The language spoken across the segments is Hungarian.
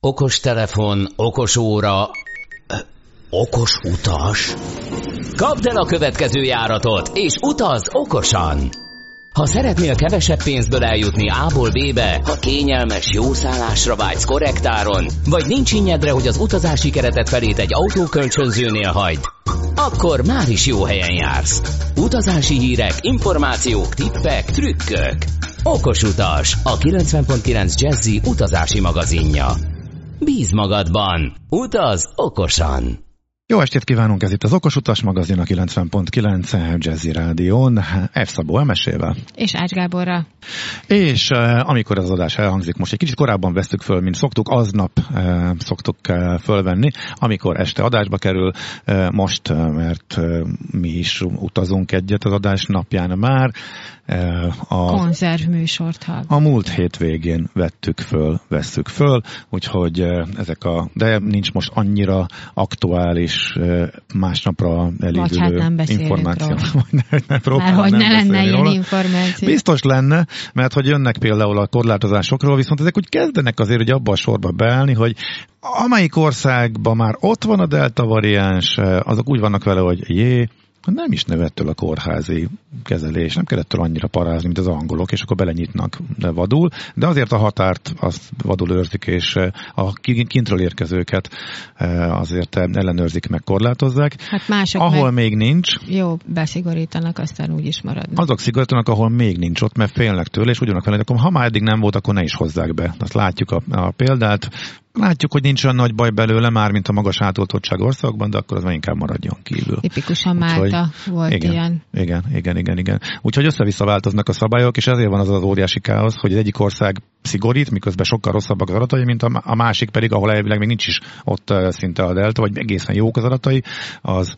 Okos telefon, okos óra, okos utas. Kapd el a következő járatot, és utaz okosan! Ha szeretnél kevesebb pénzből eljutni A-ból B-be, ha kényelmes, jó szállásra vágysz korrektáron, vagy nincs innyedre, hogy az utazási keretet felét egy autókölcsönzőnél hagyd, akkor már is jó helyen jársz. Utazási hírek, információk, tippek, trükkök. Okos utas, a 90.9 Jazzy utazási magazinja. Bíz magadban. Utaz okosan. Jó estét kívánunk, ez itt az Okos Utas magazin a 90.9 Jazzy Rádión, F. Szabó emesével. És Ács Gáborra. És uh, amikor az adás elhangzik, most egy kicsit korábban vesztük föl, mint szoktuk, aznap uh, szoktuk uh, fölvenni, amikor este adásba kerül, most, mert mi is utazunk egyet az adás napján már, a konzervműsort A múlt hétvégén vettük föl, vesszük föl, úgyhogy ezek a, de nincs most annyira aktuális másnapra elévülő hát nem információ. ne, ne Már hogy ne lenne ilyen róla. információ. Biztos lenne, mert hogy jönnek például a korlátozásokról, viszont ezek úgy kezdenek azért hogy abba a sorba beállni, hogy amelyik országban már ott van a delta variáns, azok úgy vannak vele, hogy jé, nem is nevettől a kórházi kezelés, nem kellett annyira parázni, mint az angolok, és akkor belenyitnak de vadul, de azért a határt azt vadul őrzik, és eh, a kintről érkezőket eh, azért ellenőrzik, meg korlátozzák. Hát mások ahol meg még nincs. Jó, beszigorítanak, aztán úgy is maradnak. Azok szigorítanak, ahol még nincs ott, mert félnek tőle, és ugyanak vele, akkor ha már eddig nem volt, akkor ne is hozzák be. Azt látjuk a, a példát. Látjuk, hogy nincs olyan nagy baj belőle már, mint a magas átoltottság országokban, de akkor az már inkább maradjon kívül. Tipikusan Málta volt igen, ilyen. Igen, igen, igen, igen. Úgyhogy össze-vissza változnak a szabályok, és ezért van az az óriási káosz, hogy az egyik ország szigorít, miközben sokkal rosszabbak az adatai, mint a másik pedig, ahol elvileg még nincs is ott szinte a delta, vagy egészen jók az adatai, az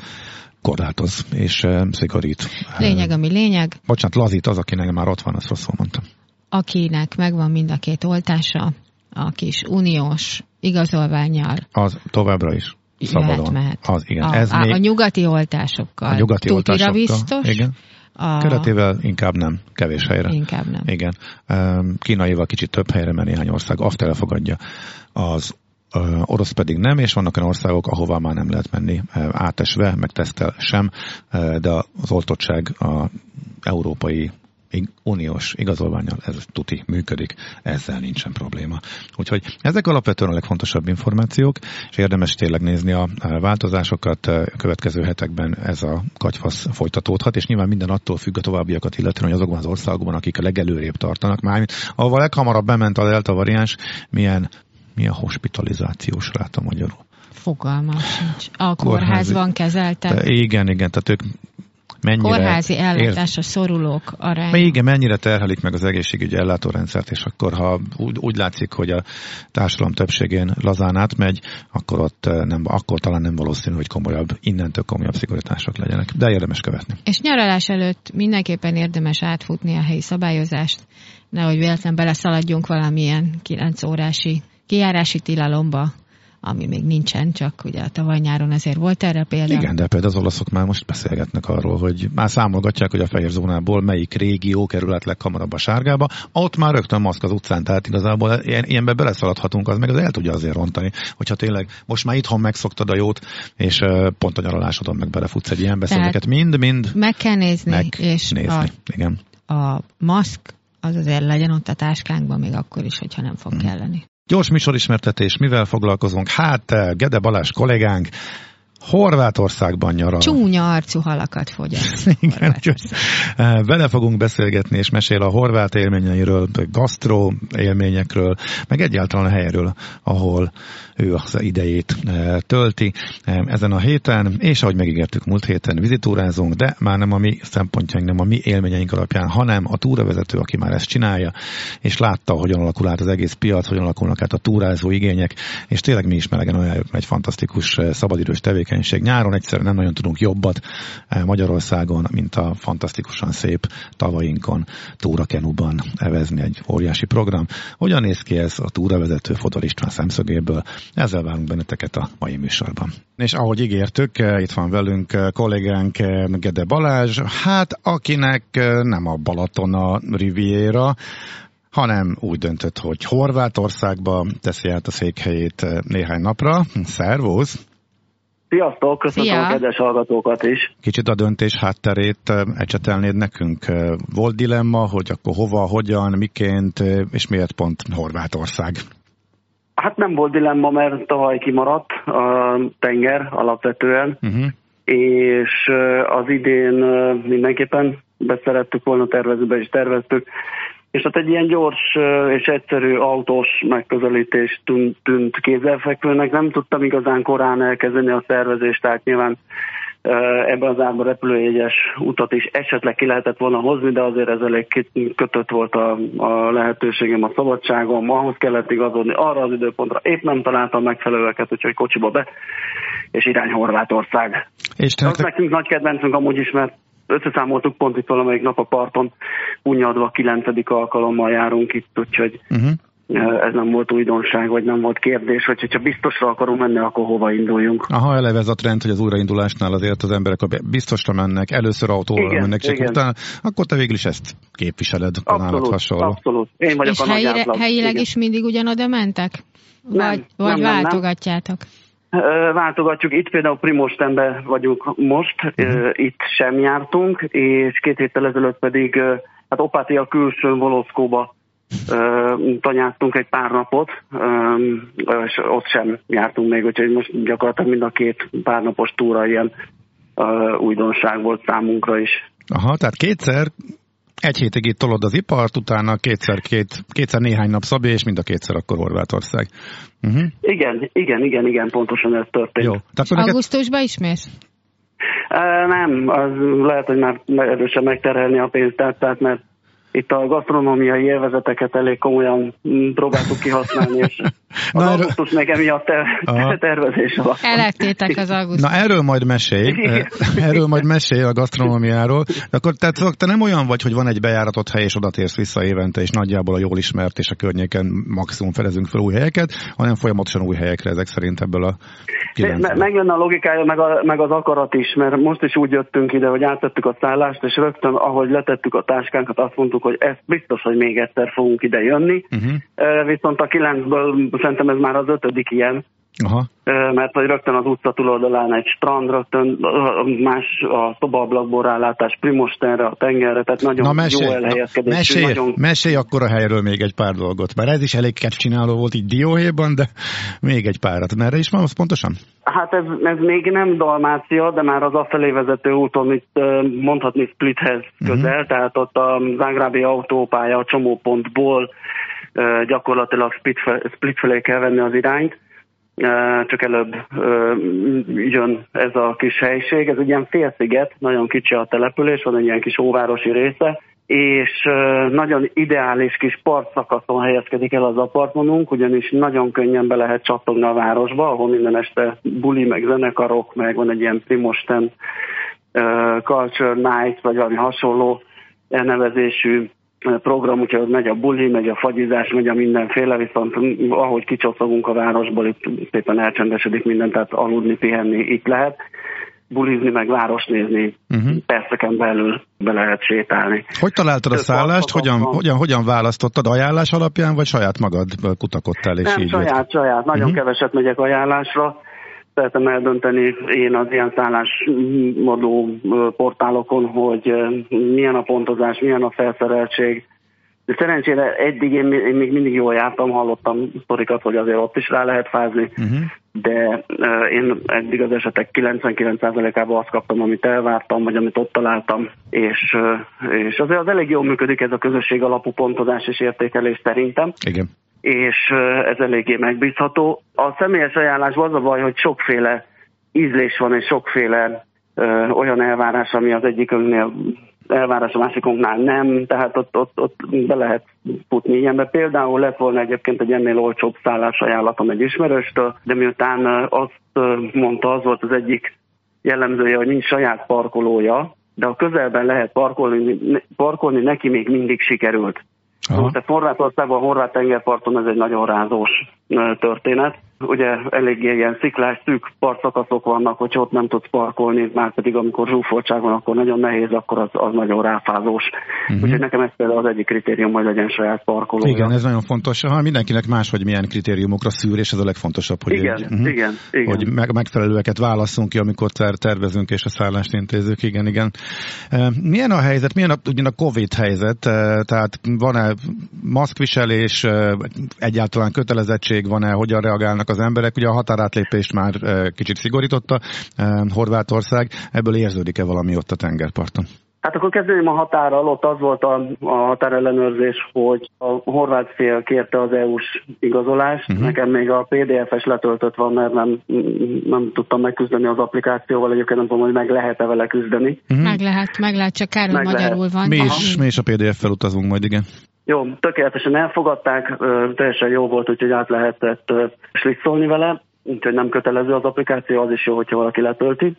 korlátoz és szigorít. Lényeg, ami lényeg. Bocsánat, lazít az, akinek már ott van, azt rosszul mondtam. Akinek megvan mind a két oltása, a kis uniós igazolványjal. Az továbbra is szabadon. Mehet, mehet. Az, igen. A, Ez a, még... a nyugati oltásokkal. A nyugati oltásokkal. biztos. Igen. A... Keretével inkább nem, kevés helyre. Inkább nem. Igen. Kínaival kicsit több helyre, mert néhány ország azt elfogadja. Az orosz pedig nem, és vannak olyan országok, ahová már nem lehet menni átesve, meg tesztel sem, de az oltottság a európai uniós igazolványal ez tuti működik, ezzel nincsen probléma. Úgyhogy ezek alapvetően a legfontosabb információk, és érdemes tényleg nézni a változásokat. A következő hetekben ez a kagyfasz folytatódhat, és nyilván minden attól függ a továbbiakat, illetve hogy azokban az országokban, akik a legelőrébb tartanak, már ahol leghamarabb bement a delta variáns, milyen, milyen hospitalizációs ráta magyarul. Fogalmam sincs. A kórházban kezelte. Igen, igen, tehát ők mennyire... Kórházi ellátásra szorulók arány. Igen, mennyire terhelik meg az egészségügyi ellátórendszert, és akkor ha úgy, úgy látszik, hogy a társadalom többségén lazán átmegy, akkor ott eh, nem, akkor talán nem valószínű, hogy komolyabb, innentől komolyabb szigorítások legyenek. De érdemes követni. És nyaralás előtt mindenképpen érdemes átfutni a helyi szabályozást, nehogy véletlen beleszaladjunk valamilyen 9 órási kijárási tilalomba, ami még nincsen, csak ugye a tavaly nyáron ezért volt erre példa. Igen, de például az olaszok már most beszélgetnek arról, hogy már számolgatják, hogy a fehér zónából melyik régió kerül át leghamarabb a sárgába. Ott már rögtön maszk az utcán, tehát igazából ilyen, ilyenbe beleszaladhatunk, az meg az el tudja azért rontani, hogyha tényleg most már itthon megszoktad a jót, és pont a nyaralásodon meg belefutsz egy ilyen beszéleket. Mind-mind meg kell nézni, meg és nézni. A, Igen. a maszk az azért legyen ott a táskánkban, még akkor is, hogyha nem fog hmm. kelleni. Gyors műsorismertetés, mivel foglalkozunk? Hát, Gede Balázs kollégánk Horvátországban nyaral. Csúnya arcú halakat fogyaszt. Igen, eh, vele fogunk beszélgetni, és mesél a horvát élményeiről, gasztró élményekről, meg egyáltalán a helyről, ahol ő az idejét eh, tölti eh, ezen a héten, és ahogy megígértük múlt héten vizitúrázunk, de már nem a mi szempontjaink, nem a mi élményeink alapján, hanem a túravezető, aki már ezt csinálja, és látta, hogyan alakul át az egész piac, hogyan alakulnak át a túrázó igények, és tényleg mi is melegen olyan egy fantasztikus szabadidős tevékenység. Nyáron egyszerűen nem nagyon tudunk jobbat Magyarországon, mint a fantasztikusan szép tavainkon túrakenuban evezni egy óriási program. Hogyan néz ki ez a túravezető Fodor István szemszögéből? Ezzel várunk benneteket a mai műsorban. És ahogy ígértük, itt van velünk kollégánk Gede Balázs, hát akinek nem a Balaton a Riviera, hanem úgy döntött, hogy Horvátországba teszi át a székhelyét néhány napra. Szervusz! Sziasztok, köszönöm Szia. a kedves hallgatókat is. Kicsit a döntés hátterét ecsetelnéd nekünk. Volt dilemma, hogy akkor hova, hogyan, miként, és miért pont Horvátország? Hát nem volt dilemma, mert tavaly kimaradt a tenger alapvetően, uh-huh. és az idén mindenképpen beszerettük volna tervezni, be is terveztük, és hát egy ilyen gyors és egyszerű autós megközelítés tűnt, tűnt kézzelfekvőnek. Nem tudtam igazán korán elkezdeni a szervezést, tehát nyilván ebben az árban repülőjegyes utat is esetleg ki lehetett volna hozni, de azért ez elég kötött volt a, a lehetőségem, a szabadságom, ahhoz kellett igazodni arra az időpontra. Épp nem találtam megfelelőeket, úgyhogy kocsiba be, és irány Horvátország. És te... Az nekünk nagy kedvencünk amúgy is, mert összeszámoltuk pont itt valamelyik nap a parton, unnyadva kilencedik alkalommal járunk itt, úgyhogy uh-huh ez nem volt újdonság, vagy nem volt kérdés, hogy ha biztosra akarunk menni, akkor hova induljunk. Aha, eleve ez a trend, hogy az újraindulásnál azért az emberek biztosra mennek, először autóval igen, mennek, csak igen. utána, akkor te végül is ezt képviseled, abszolút, hasonló. Abszolút, én vagyok És a helyire, helyileg igen. is mindig ugyanoda mentek? Vagy, nem, vagy nem, váltogatjátok? Nem, nem. Váltogatjuk, itt például Primostenbe vagyunk most, uh-huh. itt sem jártunk, és két héttel ezelőtt pedig hát Opátia külső Voloszkóba tanyáztunk egy pár napot, és ott sem jártunk még, úgyhogy most gyakorlatilag mind a két párnapos túra ilyen újdonság volt számunkra is. Aha, tehát kétszer egy hétig itt tolod az ipart, utána kétszer, két, kétszer néhány nap Szabé, és mind a kétszer akkor Horvátország. Uh-huh. Igen, igen, igen, igen, pontosan ez történt. Jó. Tehát Augusztusban is mész? Uh, nem, az lehet, hogy már erősen megterhelni a pénzt, tehát mert itt a gasztronómiai élvezeteket elég komolyan próbáltuk kihasználni, és az Na, augusztus meg emiatt ter- tervezés alatt. Elettétek az augusztus. Na erről majd mesélj, erről majd mesélj a gasztronómiáról. De akkor tehát szóval te nem olyan vagy, hogy van egy bejáratott hely, és oda térsz vissza évente, és nagyjából a jól ismert, és a környéken maximum felezünk fel új helyeket, hanem folyamatosan új helyekre ezek szerint ebből a me- megjön a logikája, meg, a, meg az akarat is, mert most is úgy jöttünk ide, hogy áttettük a szállást, és rögtön, ahogy letettük a táskánkat, azt mondtuk, hogy ez biztos, hogy még egyszer fogunk ide jönni. Uh-huh. Viszont a kilencből szerintem ez már az ötödik ilyen, Aha. Mert hogy rögtön az utca túloldalán egy strand, rögtön más a szobaablakból rálátás Primostenre, a tengerre, tehát nagyon Na mesélj, jó elhelyezkedés. Mesélj, nagyon... mesélj akkor a helyről még egy pár dolgot, mert ez is elég csináló volt így dióhéjban, de még egy párat. Merre is van az pontosan? Hát ez, ez még nem Dalmácia, de már az afelé vezető úton itt mondhatni Splithez közel, uh-huh. tehát ott a Zágrábi autópálya a csomópontból gyakorlatilag Split felé kell venni az irányt csak előbb jön ez a kis helység. Ez egy ilyen félsziget, nagyon kicsi a település, van egy ilyen kis óvárosi része, és nagyon ideális kis partszakaszon helyezkedik el az apartmanunk, ugyanis nagyon könnyen be lehet csattogni a városba, ahol minden este buli, meg zenekarok, meg van egy ilyen Primosten Culture Night, vagy valami hasonló elnevezésű program, úgyhogy megy a buli, megy a fagyizás, megy a mindenféle, viszont ahogy kicsoszogunk a városból, itt szépen elcsendesedik minden, tehát aludni, pihenni itt lehet bulizni, meg város nézni, uh-huh. perceken belül be lehet sétálni. Hogy találtad a szállást? Hogyan, hogyan, hogyan választottad? Ajánlás alapján, vagy saját magad kutakodtál? És Nem, így saját, jött? saját. Nagyon uh-huh. keveset megyek ajánlásra. Szeretem eldönteni én az ilyen szállásmodó portálokon, hogy milyen a pontozás, milyen a felszereltség, de szerencsére eddig én, én még mindig jól jártam, hallottam sztorikat, hogy azért ott is rá lehet fázni, uh-huh. de én eddig az esetek 99%-ában azt kaptam, amit elvártam, vagy amit ott találtam, és, és azért az elég jól működik ez a közösség alapú pontozás és értékelés szerintem. Igen. És ez eléggé megbízható. A személyes ajánlásban az a baj, hogy sokféle ízlés van, és sokféle uh, olyan elvárás, ami az egyikünknél elvárás a másikunknál nem, tehát ott, ott, ott be lehet futni ilyenbe. Például lett volna egyébként egy ennél olcsóbb ajánlatom egy ismerőstől, de miután azt mondta, az volt az egyik jellemzője, hogy nincs saját parkolója, de a közelben lehet parkolni, parkolni neki még mindig sikerült. Aha. Tehát Horvátországban, a horvát tengerparton ez egy nagyon rázós történet, ugye eléggé ilyen sziklás, szűk partszakaszok vannak, hogy ott nem tudsz parkolni, már pedig amikor zsúfoltság van, akkor nagyon nehéz, akkor az, az nagyon ráfázós. Uh-huh. Úgyhogy nekem ez például az egyik kritérium, hogy legyen saját parkoló. Igen, ez nagyon fontos. Ha mindenkinek más, hogy milyen kritériumokra szűr, és ez a legfontosabb, hogy, igen, egy, uh-huh, igen, igen. hogy meg, megfelelőeket válaszunk ki, amikor ter- tervezünk és a szállást intézők. Igen, igen. Milyen a helyzet, milyen a, ugyan a Covid helyzet, tehát van-e maszkviselés, egyáltalán kötelezettség, van-e, hogyan reagálnak az emberek? Ugye a határátlépést már kicsit szigorította Horvátország, ebből érződik-e valami ott a tengerparton? Hát akkor kezdődjünk a határral, ott az volt a, a határellenőrzés, hogy a horvát fél kérte az EU-s igazolást, uh-huh. nekem még a PDF-es letöltött van, mert nem, nem tudtam megküzdeni az applikációval, egyébként nem tudom, hogy meg lehet-e vele küzdeni. Uh-huh. Meg lehet, meg lehet, csak kár, magyarul van. Mi is, mi is a PDF-fel utazunk majd, igen. Jó, tökéletesen elfogadták, teljesen jó volt, úgyhogy át lehetett slisszolni vele, úgyhogy nem kötelező az applikáció, az is jó, hogyha valaki letölti.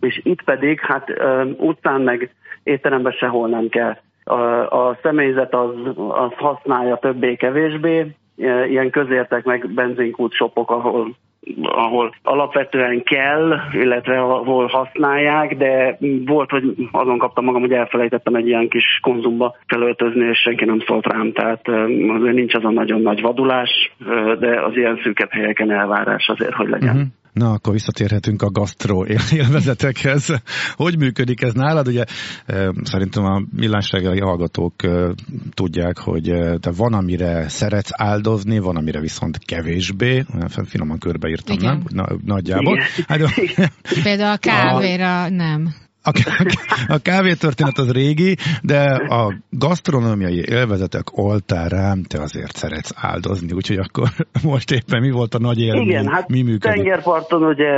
És itt pedig, hát utcán meg étteremben sehol nem kell. A, a személyzet az, az használja többé-kevésbé, ilyen közértek meg benzinkút shopok, ahol ahol alapvetően kell, illetve ahol használják, de volt, hogy azon kaptam magam, hogy elfelejtettem egy ilyen kis konzumba felöltözni, és senki nem szólt rám, tehát azért nincs az a nagyon nagy vadulás, de az ilyen szűkebb helyeken elvárás azért, hogy legyen. Uh-huh. Na, akkor visszatérhetünk a gasztró élvezetekhez. Hogy működik ez nálad? Ugye szerintem a millásreggeli hallgatók tudják, hogy te van, amire szeretsz áldozni, van, amire viszont kevésbé. Finoman körbeírtam, Igen. nem? Na, nagyjából. Hát, Például a kávéra nem. A, a kávétörténet az régi, de a gasztronómiai élvezetek oltárán te azért szeretsz áldozni, úgyhogy akkor most éppen mi volt a nagy élmény, Igen, hát mi működik? tengerparton ugye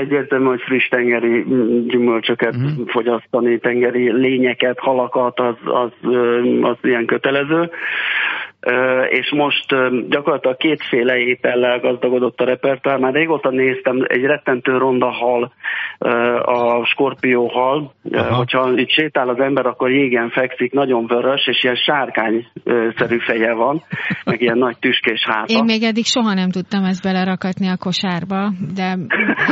egyértelmű, hogy friss tengeri gyümölcsöket uh-huh. fogyasztani, tengeri lényeket, halakat, az, az, az ilyen kötelező és most gyakorlatilag kétféle étellel gazdagodott a repertoár. Már régóta néztem, egy rettentő ronda hal, a skorpió hal. Aha. Hogyha itt sétál az ember, akkor jégen fekszik, nagyon vörös, és ilyen sárkány-szerű feje van, meg ilyen nagy tüskés háta. Én még eddig soha nem tudtam ezt belerakatni a kosárba, de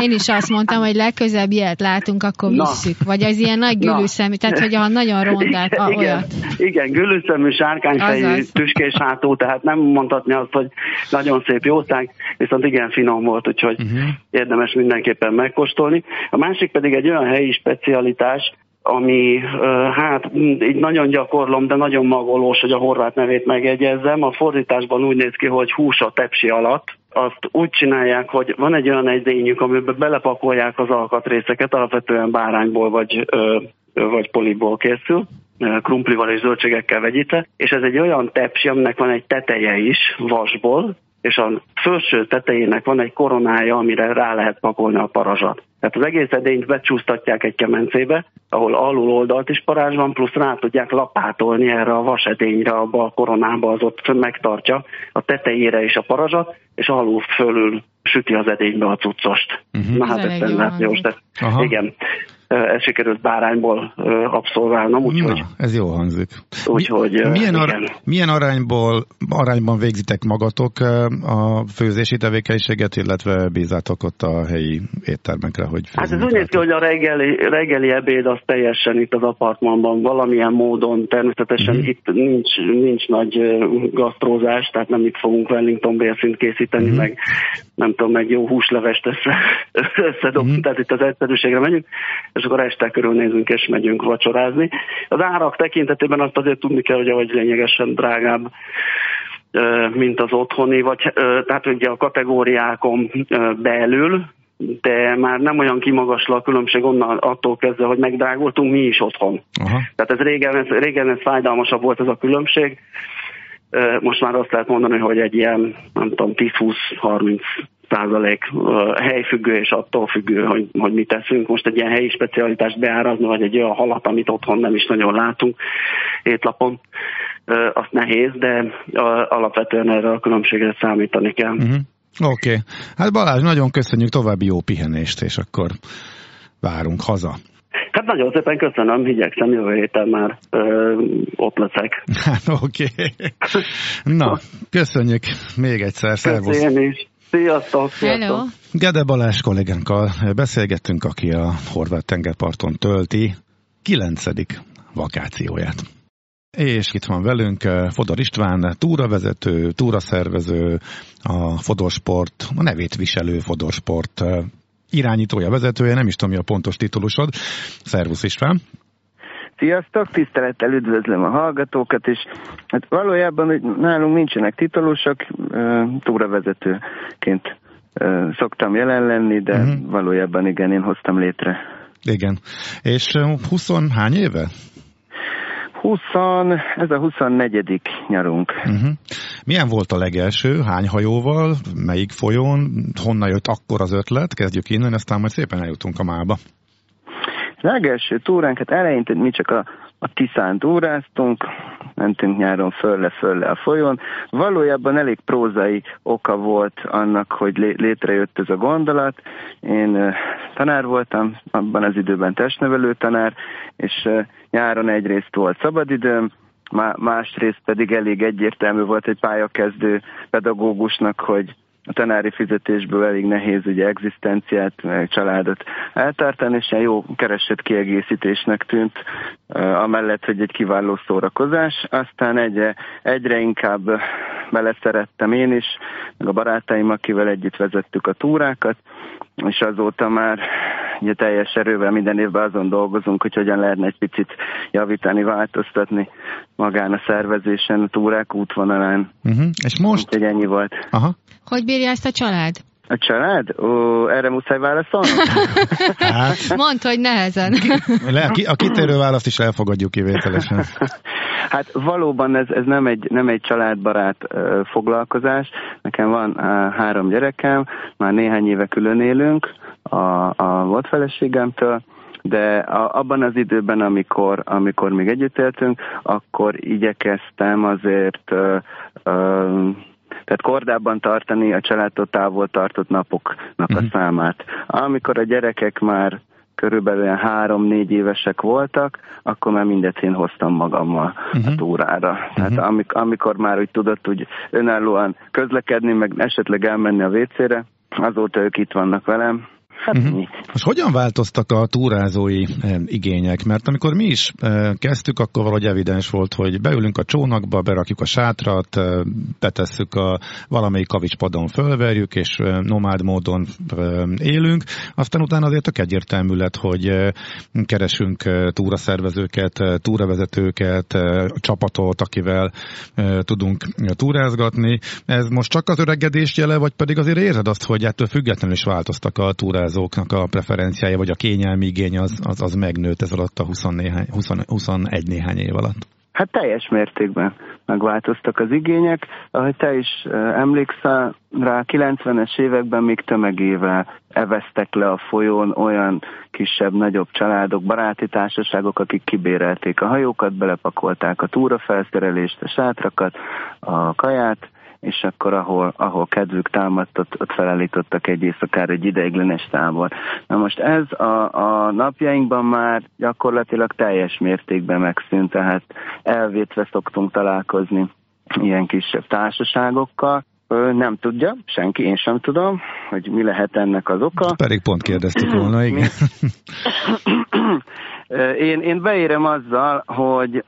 én is azt mondtam, hogy legközebb ilyet látunk, akkor Na. visszük. Vagy az ilyen nagy gülőszemű, tehát hogy a nagyon rondát, igen, a, olyat. Igen, gülőszemű, sárkányfejű, tüskés hátú, tehát nem mondhatni azt, hogy nagyon szép jószág, viszont igen finom volt, úgyhogy uh-huh. érdemes mindenképpen megkóstolni. A másik pedig egy olyan helyi specialitás, ami hát így nagyon gyakorlom, de nagyon magolós, hogy a horvát nevét megjegyezzem. A fordításban úgy néz ki, hogy hús a tepsi alatt. Azt úgy csinálják, hogy van egy olyan edényük, amiben belepakolják az alkatrészeket, alapvetően bárányból vagy, vagy poliból készül krumplival és zöldségekkel vegyítve, és ez egy olyan tepsi, aminek van egy teteje is vasból, és a felső tetejének van egy koronája, amire rá lehet pakolni a parazsat. Tehát az egész edényt becsúsztatják egy kemencébe, ahol alul oldalt is parázs van, plusz rá tudják lapátolni erre a vasedényre, abba a koronába, az ott megtartja a tetejére is a parazsat, és alul fölül süti az edénybe a cuccost. Uh-huh. Na hát ez szenzációs. Igen ezt sikerült bárányból abszolválnom, úgyhogy... Na, ez jó hangzik. Úgyhogy, milyen, ar- milyen arányból, arányban végzitek magatok a főzési tevékenységet, illetve bízátok ott a helyi éttermekre, hogy Hát ez úgy néz ki, hogy a reggeli, reggeli ebéd az teljesen itt az apartmanban, valamilyen módon, természetesen uh-huh. itt nincs, nincs nagy gasztrózás, tehát nem itt fogunk Wellington bérszint készíteni, uh-huh. meg nem tudom, meg jó húslevest össze, összedobni, uh-huh. tehát itt az egyszerűségre megyünk, és akkor este körülnézünk és megyünk vacsorázni. Az árak tekintetében azt azért tudni kell, hogy ahogy lényegesen drágább mint az otthoni, vagy tehát ugye a kategóriákon belül, de már nem olyan kimagasló a különbség onnan attól kezdve, hogy megdrágultunk mi is otthon. Aha. Tehát ez régen, ez régen ez fájdalmasabb volt ez a különbség, most már azt lehet mondani, hogy egy ilyen, nem tudom, 10-20-30 százalék helyfüggő és attól függő, hogy, hogy mit teszünk. Most egy ilyen helyi specialitást beárazni, vagy egy olyan halat, amit otthon nem is nagyon látunk étlapon, azt nehéz, de alapvetően erre a különbségre számítani kell. Uh-huh. Oké. Okay. Hát Balázs, nagyon köszönjük további jó pihenést, és akkor várunk haza. Hát nagyon szépen köszönöm, igyekszem jövő héten már ö, ott leszek. Hát oké. Okay. Na, köszönjük még egyszer, szervusz. Köszönjük is. Sziasztok! Hello! Gede Balázs kollégánkkal beszélgettünk, aki a horvát tengerparton tölti kilencedik vakációját. És itt van velünk Fodor István, túravezető, túraszervező, a Fodorsport, a nevét viselő Fodorsport irányítója, vezetője, nem is tudom mi a pontos titulusod. Szervusz István! Sziasztok, tisztelettel üdvözlöm a hallgatókat, és hát valójában hogy nálunk nincsenek titulusok, túravezetőként szoktam jelen lenni, de uh-huh. valójában igen, én hoztam létre. Igen. És 20 hány éve? 20, ez a 24. nyarunk. Uh-huh. Milyen volt a legelső? Hány hajóval? Melyik folyón? Honnan jött akkor az ötlet? Kezdjük innen, aztán majd szépen eljutunk a mába. Legelső túránk, hát eleinte mi csak a, a Tiszán túráztunk, mentünk nyáron fölle-fölle a folyón. Valójában elég prózai oka volt annak, hogy lé- létrejött ez a gondolat. Én tanár voltam, abban az időben testnevelő tanár, és nyáron egyrészt volt szabadidőm, másrészt pedig elég egyértelmű volt egy pályakezdő pedagógusnak, hogy a tanári fizetésből elég nehéz ugye egzisztenciát, meg családot eltartani, és jó keresett kiegészítésnek tűnt, amellett, hogy egy kiváló szórakozás. Aztán egyre, egyre inkább beleszerettem én is, meg a barátaim, akivel együtt vezettük a túrákat, és azóta már ugye teljes erővel minden évben azon dolgozunk, hogy hogyan lehetne egy picit javítani, változtatni magán a szervezésen, a túrák útvonalán. Uh-huh. És most? Úgyhogy ennyi volt. Aha. Hogy bírja ezt a család? A család? Ó, erre muszáj válaszolni? hát. Mondd, hogy nehezen. Le, a kitérő választ is elfogadjuk kivételesen. Hát valóban ez, ez nem, egy, nem egy családbarát foglalkozás. Nekem van három gyerekem, már néhány éve külön élünk a, a volt feleségemtől, de a, abban az időben, amikor, amikor még együtt éltünk, akkor igyekeztem azért uh, uh, tehát kordában tartani a családtól távol tartott napoknak uh-huh. a mhm. számát. Amikor a gyerekek már körülbelül három-négy évesek voltak, akkor már mindet én hoztam magammal uh-huh. a mhm. túrára. Uh-huh. Tehát amik, amikor már úgy tudott úgy önállóan közlekedni, meg esetleg elmenni a WC-re, azóta ők itt vannak velem, Hát uh-huh. Most hogyan változtak a túrázói e, igények? Mert amikor mi is e, kezdtük, akkor valahogy evidens volt, hogy beülünk a csónakba, berakjuk a sátrat, e, betesszük a valamelyik kavicspadon, fölverjük, és e, nomád módon e, élünk. Aztán utána azért tök egyértelmű lett, hogy e, keresünk e, túraszervezőket, e, túravezetőket, e, csapatot, akivel e, tudunk túrázgatni. Ez most csak az öregedés jele, vagy pedig azért érzed azt, hogy ettől függetlenül is változtak a túrázók túrázóknak a preferenciája, vagy a kényelmi igény az, az, az megnőtt ez alatt a 20 néhány, 20, 21 néhány év alatt? Hát teljes mértékben megváltoztak az igények. Ahogy te is emlékszel, rá 90-es években még tömegével eveztek le a folyón olyan kisebb-nagyobb családok, baráti társaságok, akik kibérelték a hajókat, belepakolták a túrafelszerelést, a sátrakat, a kaját, és akkor ahol, ahol kedvük támadt, ott, ott felállítottak egy éjszakára egy ideiglenes tábor. Na most ez a, a napjainkban már gyakorlatilag teljes mértékben megszűnt, tehát elvétve szoktunk találkozni ilyen kisebb társaságokkal, nem tudja, senki, én sem tudom, hogy mi lehet ennek az oka. Pedig pont kérdeztük volna, igen. én, én beérem azzal, hogy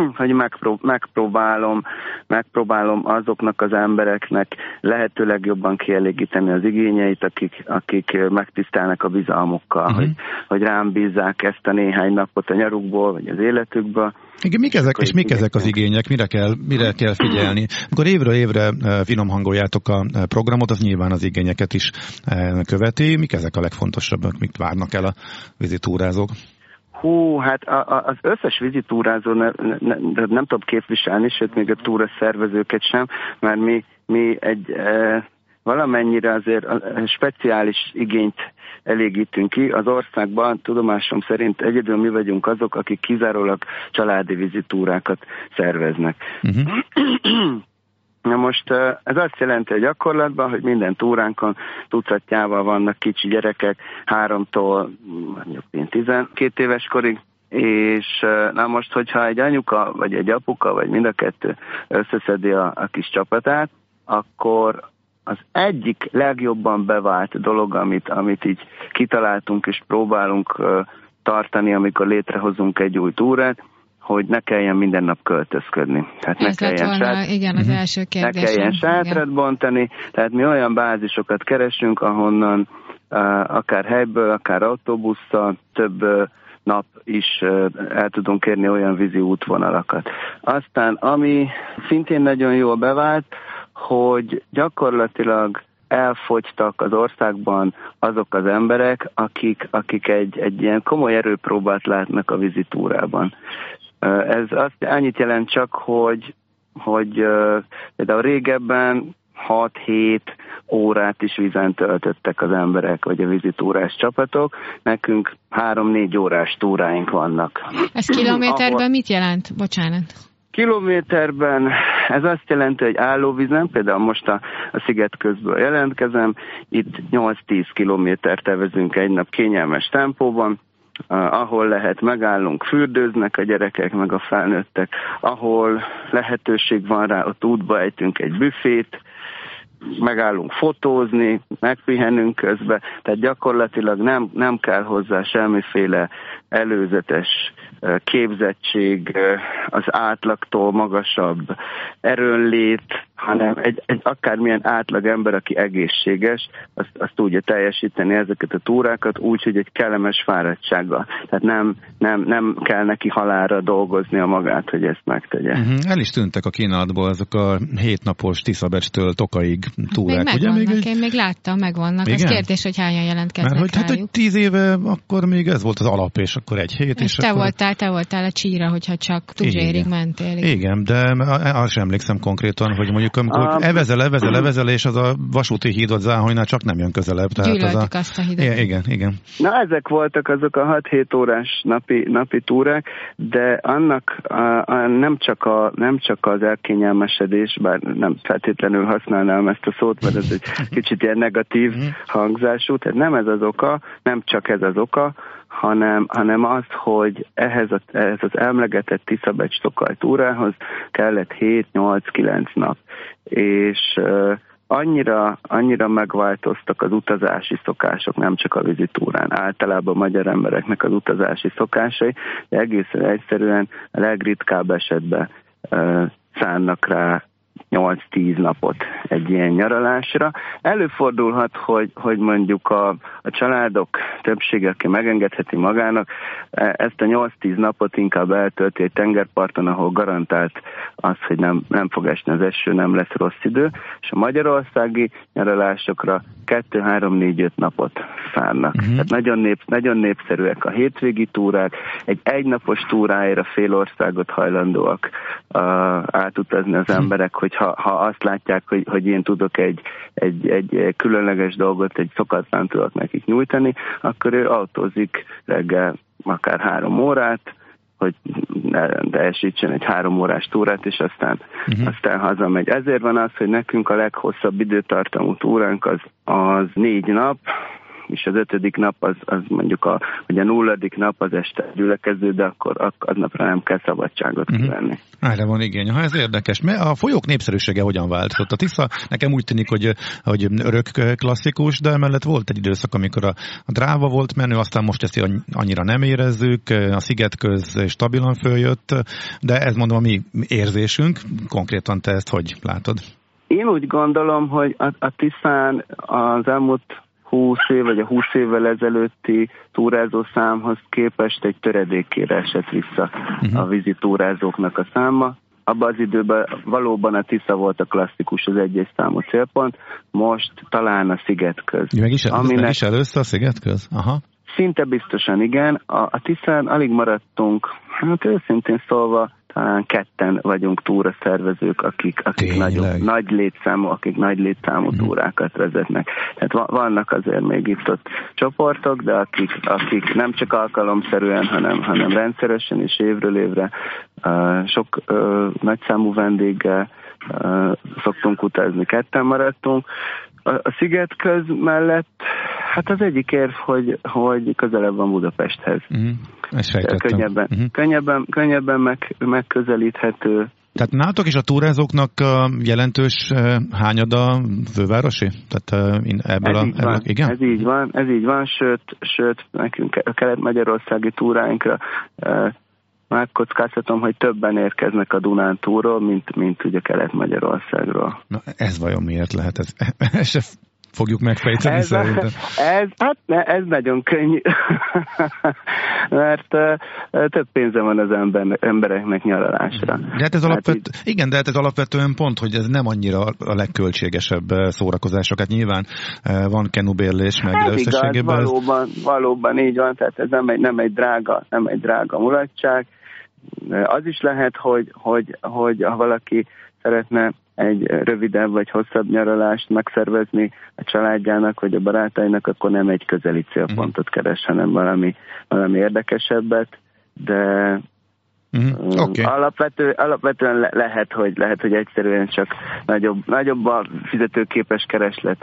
hogy megprób- megpróbálom, megpróbálom azoknak az embereknek lehetőleg jobban kielégíteni az igényeit, akik, akik megtisztelnek a bizalmukkal, uh-huh. hogy, hogy rám bízzák ezt a néhány napot a nyarukból, vagy az életükből. Igen, mik ezek, és mik ezek az igények, mire kell, mire kell figyelni? Amikor évről évre eh, finom hangoljátok a eh, programot, az nyilván az igényeket is eh, követi. Mik ezek a legfontosabbak, mit várnak el a vizitúrázók? Hú, hát a, a, az összes vizitúrázó ne, ne, ne, nem tudom képviselni, sőt még a túra szervezőket sem, mert mi, mi egy e, valamennyire azért a, speciális igényt elégítünk ki. Az országban tudomásom szerint egyedül mi vagyunk azok, akik kizárólag családi vizitúrákat szerveznek. Uh-huh. Na most ez azt jelenti a gyakorlatban, hogy minden túránkon tucatjával vannak kicsi gyerekek, háromtól mondjuk 12 éves korig, és na most, hogyha egy anyuka, vagy egy apuka, vagy mind a kettő összeszedi a, a kis csapatát, akkor az egyik legjobban bevált dolog, amit, amit így kitaláltunk és próbálunk tartani, amikor létrehozunk egy új túrát, hogy ne kelljen minden nap költözködni. Tehát Ez ne kelljen, volna, sát... igen, az uh-huh. első kérdésem. Ne kelljen sátrat bontani, tehát mi olyan bázisokat keresünk, ahonnan uh, akár helyből, akár autóbusszal több uh, nap is uh, el tudunk kérni olyan vízi útvonalakat. Aztán, ami szintén nagyon jól bevált, hogy gyakorlatilag elfogytak az országban azok az emberek, akik, akik egy, egy ilyen komoly erőpróbát látnak a vizitúrában. Ez azt annyit jelent csak, hogy, hogy például régebben 6-7 órát is vízen töltöttek az emberek, vagy a vizitúrás csapatok. Nekünk 3-4 órás túráink vannak. Ez kilométerben ahol... mit jelent? Bocsánat. Kilométerben ez azt jelenti, hogy állóvízen, például most a, a sziget közből jelentkezem, itt 8-10 kilométert tevezünk egy nap kényelmes tempóban, ahol lehet megállunk, fürdőznek a gyerekek, meg a felnőttek, ahol lehetőség van rá, ott útba ejtünk egy büfét, megállunk fotózni, megpihenünk közben, tehát gyakorlatilag nem, nem kell hozzá semmiféle előzetes képzettség, az átlagtól magasabb erőnlét, hanem egy, egy akármilyen átlag ember, aki egészséges, azt, azt tudja teljesíteni ezeket a túrákat úgy, hogy egy kellemes fáradtsággal. Tehát nem, nem, nem kell neki halára dolgozni a magát, hogy ezt megtegye. Uh-huh. El is tűntek a kínálatból azok a hétnapos Tiszabecs-től Tokaig túrák. Még megvannak, ugye? Még egy... én még láttam, megvannak. Igen? Ez kérdés, hogy hányan jelentkeznek Mert hogy, hát, hogy tíz éve akkor még ez volt az alap, és akkor egy hét. És, és te, akkor... voltál, te voltál a csíra, hogyha csak Tuzsérig mentél. Igen. igen, de arra sem emlékszem konkrétan, hogy mondjuk amikor um, evezel, evezel, evezel, és az a vasúti hídot Záhonynál csak nem jön közelebb. Tehát az a... azt a hídot. Igen, igen. Na ezek voltak azok a 6-7 órás napi, napi túrák, de annak a, a, nem, csak a, nem csak az elkényelmesedés, bár nem feltétlenül használnám ezt a szót, mert ez egy kicsit ilyen negatív mhm. hangzású, tehát nem ez az oka, nem csak ez az oka, hanem, hanem az, hogy ehhez, a, ehhez az emlegetett Tiszabecs Tokaj túrához kellett 7-8-9 nap. És uh, annyira, annyira megváltoztak az utazási szokások, nem csak a vizitúrán, általában a magyar embereknek az utazási szokásai, de egészen egyszerűen a legritkább esetben uh, szánnak rá 8-10 napot egy ilyen nyaralásra. Előfordulhat, hogy, hogy mondjuk a, a családok többsége, aki megengedheti magának, e, ezt a 8-10 napot inkább eltölti egy tengerparton, ahol garantált az, hogy nem, nem fog esni az eső, nem lesz rossz idő, és a magyarországi nyaralásokra 2-3-4-5 napot szánnak. Uh-huh. Tehát nagyon, nép, nagyon népszerűek a hétvégi túrák, egy egynapos túráira fél országot hajlandóak uh, átutazni az uh-huh. emberek, hogy ha, ha azt látják, hogy, hogy én tudok egy, egy, egy különleges dolgot, egy szokatlan tudok nekik nyújtani, akkor ő autózik reggel akár három órát, hogy teljesítsen egy három órás túrát, és aztán, uh-huh. aztán hazamegy. Ezért van az, hogy nekünk a leghosszabb időtartamú túránk az, az négy nap, és az ötödik nap az, az mondjuk a, hogy a nulladik nap az este gyülekező, de akkor aznapra nem kell szabadságot uh-huh. kivenni. Erre van igény. Ha ez érdekes. A folyók népszerűsége hogyan változott? A Tisza nekem úgy tűnik, hogy, hogy örök klasszikus, de emellett volt egy időszak, amikor a, a dráva volt menő, aztán most ezt annyira nem érezzük, a szigetköz stabilan följött, de ez mondom a mi érzésünk. Konkrétan te ezt hogy látod? Én úgy gondolom, hogy a, a Tiszán az elmúlt 20 év, vagy a 20 évvel ezelőtti túrázó számhoz képest egy töredékére esett vissza uh-huh. a vízi túrázóknak a száma. Abban az időben valóban a Tisza volt a klasszikus, az egyes számú célpont, most talán a Szigetköz. Meg is, aminek... meg is először a Szigetköz? Aha. Szinte biztosan igen. A, a Tiszán alig maradtunk, hát őszintén szólva, talán ketten vagyunk túraszervezők, akik, akik nagy, nagy létszámú, akik nagy létszámú uh-huh. túrákat vezetnek. Tehát vannak azért még itt ott csoportok, de akik, akik nem csak alkalomszerűen, hanem, hanem rendszeresen és évről évre uh, sok uh, nagyszámú vendéggel uh, szoktunk utazni, ketten maradtunk. A, a sziget köz mellett, hát az egyik érv, hogy, hogy közelebb van Budapesthez. Uh-huh. Könnyebben, uh-huh. könnyebben, könnyebben meg, megközelíthető, Tehát nátok is a túrázóknak jelentős hányada fővárosi? Tehát ebből ez a, így van, igen? Ez így van, ez így van, sőt, sőt nekünk a kelet-magyarországi túráinkra megkockáztatom, hogy többen érkeznek a Dunántúról, mint, mint ugye Kelet-Magyarországról. Na ez vajon miért lehet? Ez, ez se fogjuk megfejteni ez, szerintem. Ez, hát ne, ez nagyon könnyű, mert uh, több pénze van az ember, embereknek nyaralásra. De hát ez hát alapvet, így... Igen, de hát ez alapvetően pont, hogy ez nem annyira a legköltségesebb szórakozások. Hát nyilván uh, van kenubérlés, meg ez összességében... Igaz, valóban, ez... valóban így van, tehát ez nem egy, nem egy drága, nem egy drága mulatság. Az is lehet, hogy, hogy, hogy ha valaki szeretne egy rövidebb vagy hosszabb nyaralást megszervezni a családjának vagy a barátainak, akkor nem egy közeli célpontot mhm. keres, hanem valami, valami érdekesebbet, de Uh-huh. Mm, okay. Alapvető, alapvetően le, lehet, hogy lehet, hogy egyszerűen csak nagyobb, nagyobb a fizetőképes kereslet.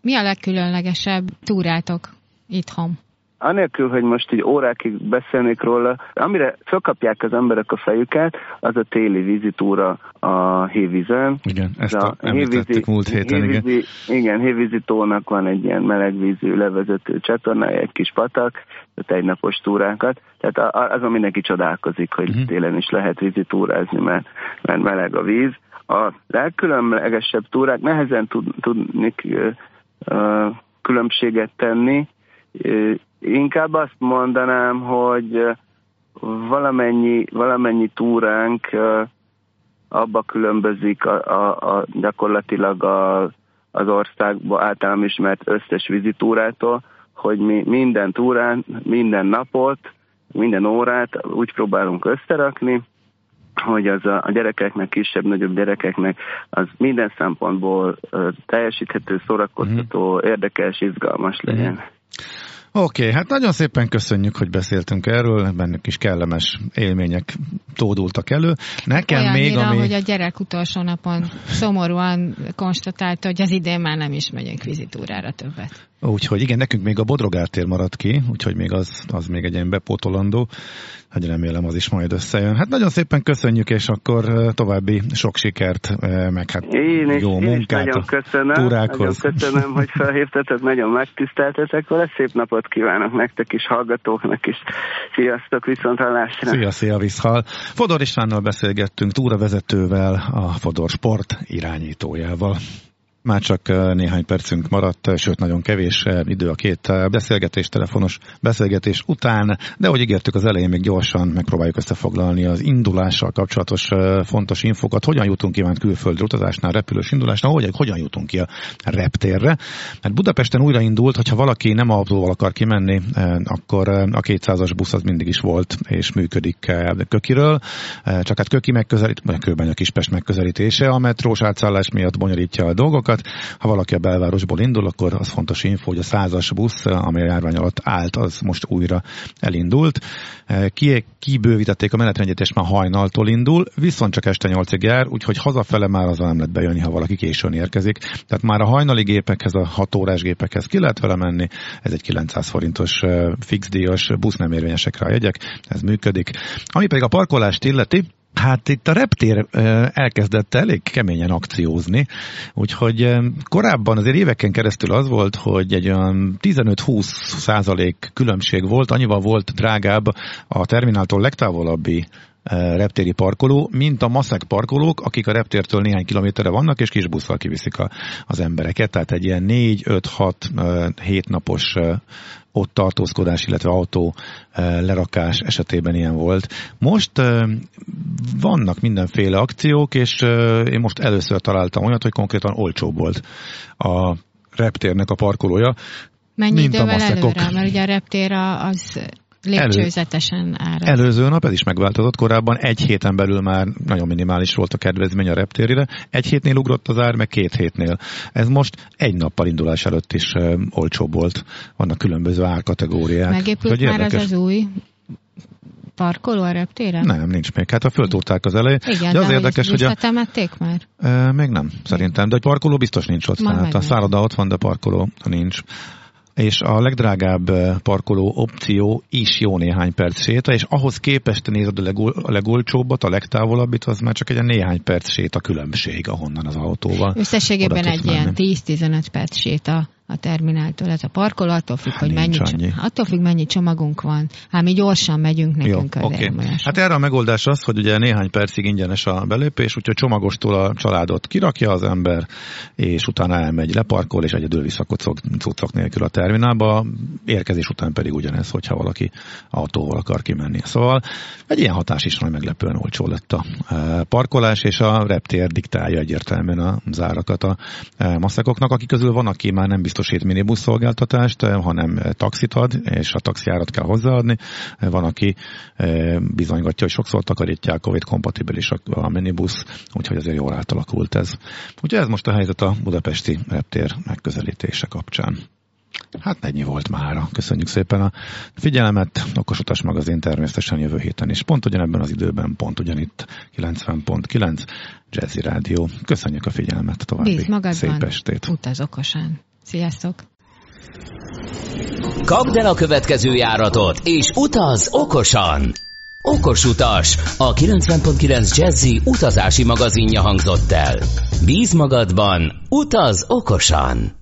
Mi a legkülönlegesebb túrátok itthon? Anélkül, hogy most így órákig beszélnék róla, amire felkapják az emberek a fejüket, az a téli vízitúra a hévízen. Igen, ezt a, a hévízi, múlt héten, hévízi, igen. Igen, hévízi tónak van egy ilyen melegvízű levezető csatornája, egy kis patak, tehát egynapos túrákat. Tehát azon mindenki csodálkozik, hogy uh-huh. télen is lehet vízi túrázni, mert, mert meleg a víz. A legkülönlegesebb túrák nehezen tud, tudnik uh, különbséget tenni, Inkább azt mondanám, hogy valamennyi, valamennyi túránk abba különbözik a, a, a gyakorlatilag a, az országban általam ismert összes vizitúrától, hogy mi minden túrán, minden napot, minden órát úgy próbálunk összerakni, hogy az a, a gyerekeknek, kisebb-nagyobb gyerekeknek az minden szempontból uh, teljesíthető, szórakoztató, mm. érdekes, izgalmas legyen. Mm. Oké, okay, hát nagyon szépen köszönjük, hogy beszéltünk erről, bennük is kellemes élmények tódultak elő. Nekem Olyan még, ami... hogy a gyerek utolsó napon szomorúan konstatálta, hogy az idén már nem is megyünk vizitúrára többet. Úgyhogy igen, nekünk még a Bodrogártér maradt ki, úgyhogy még az, az még egy ilyen bepótolandó hogy remélem az is majd összejön. Hát nagyon szépen köszönjük, és akkor további sok sikert, meg hát én is, jó én munkát is nagyon köszönöm, túrákhoz. Nagyon köszönöm, hogy felhívtatok, nagyon megtiszteltetek vele. Szép napot kívánok nektek is, hallgatóknak is. Sziasztok, viszont hallásra. Szia, szia, viszhal. Fodor Istvánnal beszélgettünk, túravezetővel, a Fodor Sport irányítójával. Már csak néhány percünk maradt, sőt nagyon kevés idő a két beszélgetés, telefonos beszélgetés után, de ahogy ígértük az elején, még gyorsan megpróbáljuk összefoglalni az indulással kapcsolatos fontos infokat. Hogyan jutunk kívánt külföldre utazásnál, repülős indulásnál, hogy, hogyan jutunk ki a reptérre. Mert Budapesten újraindult, hogyha valaki nem autóval akar kimenni, akkor a 200-as busz az mindig is volt és működik Kökiről, csak hát Köki megközelít, a Kispest megközelítése a metrós átszállás miatt bonyolítja a dolgokat, sokat. Ha valaki a belvárosból indul, akkor az fontos info, hogy a százas busz, amely a járvány alatt állt, az most újra elindult. E, ki, kibővítették a menetrendjét, már hajnaltól indul, viszont csak este 8-ig jár, úgyhogy hazafele már az nem lehet bejönni, ha valaki későn érkezik. Tehát már a hajnali gépekhez, a 6 órás gépekhez ki lehet vele menni, ez egy 900 forintos e, fixdíjas busz nem érvényesek rá jegyek, ez működik. Ami pedig a parkolást illeti, Hát itt a reptér elkezdett elég keményen akciózni, úgyhogy korábban azért éveken keresztül az volt, hogy egy olyan 15-20 százalék különbség volt, annyival volt drágább a termináltól legtávolabbi reptéri parkoló, mint a maszek parkolók, akik a reptértől néhány kilométerre vannak, és kis busszal kiviszik a, az embereket. Tehát egy ilyen 4-5-6-7 napos ott tartózkodás, illetve autó lerakás esetében ilyen volt. Most vannak mindenféle akciók, és én most először találtam olyat, hogy konkrétan olcsóbb volt a reptérnek a parkolója. Mennyi mint idővel a előre? Mert ugye a reptér az lépcsőzetesen ára. Előző nap ez is megváltozott, korábban egy héten belül már nagyon minimális volt a kedvezmény a reptérire, egy hétnél ugrott az ár, meg két hétnél. Ez most egy nappal indulás előtt is uh, olcsóbb volt. Vannak különböző árkategóriák. Megépült már érdekes. az az új parkoló a reptéren? Nem, nincs még. Hát a föltúrták az elején. Igen, de, az érdekes, hogy a... már? E, még nem, szerintem. De egy parkoló biztos nincs ott. Tehát a szálloda ott van, de parkoló nincs. És a legdrágább eh, parkoló opció is jó néhány perc séta, és ahhoz képest nézed a, legol, a legolcsóbbat, a legtávolabbit, az már csak egy néhány perc séta különbség, ahonnan az autóval. Összességében egy menni. ilyen 10-15 perc séta a termináltól. Ez a parkoló attól függ, hogy mennyi, annyi. attól függ, mennyi csomagunk van. Hát mi gyorsan megyünk nekünk Jó, okay. Hát erre a megoldás az, hogy ugye néhány percig ingyenes a belépés, úgyhogy csomagostól a családot kirakja az ember, és utána elmegy, leparkol, és egyedül visszakocog cuccok nélkül a terminálba. Érkezés után pedig ugyanez, hogyha valaki autóval akar kimenni. Szóval egy ilyen hatás is nagyon meglepően olcsó lett a e, parkolás, és a reptér diktálja egyértelműen a zárakat a e, maszekoknak, akik közül van, aki már nem biztos biztosít minibusz szolgáltatást, eh, hanem eh, taxit ad, és a taxiárat kell hozzáadni. Eh, van, aki bizonygatja, hogy sokszor takarítják COVID-kompatibilis a minibusz, úgyhogy azért jól átalakult ez. Úgyhogy ez most a helyzet a budapesti reptér megközelítése kapcsán. Hát ennyi volt mára. Köszönjük szépen a figyelmet. Okosutas magazin természetesen jövő héten is. Pont ugyanebben az időben, pont ugyanitt 90.9 Jazzy Rádió. Köszönjük a figyelmet további Bíz magadban, szép estét. Utaz okosan. Sziasztok! Kapd el a következő járatot, és utaz okosan! Okos utas, a 90.9 Jazzy utazási magazinja hangzott el. Bíz magadban, utaz okosan!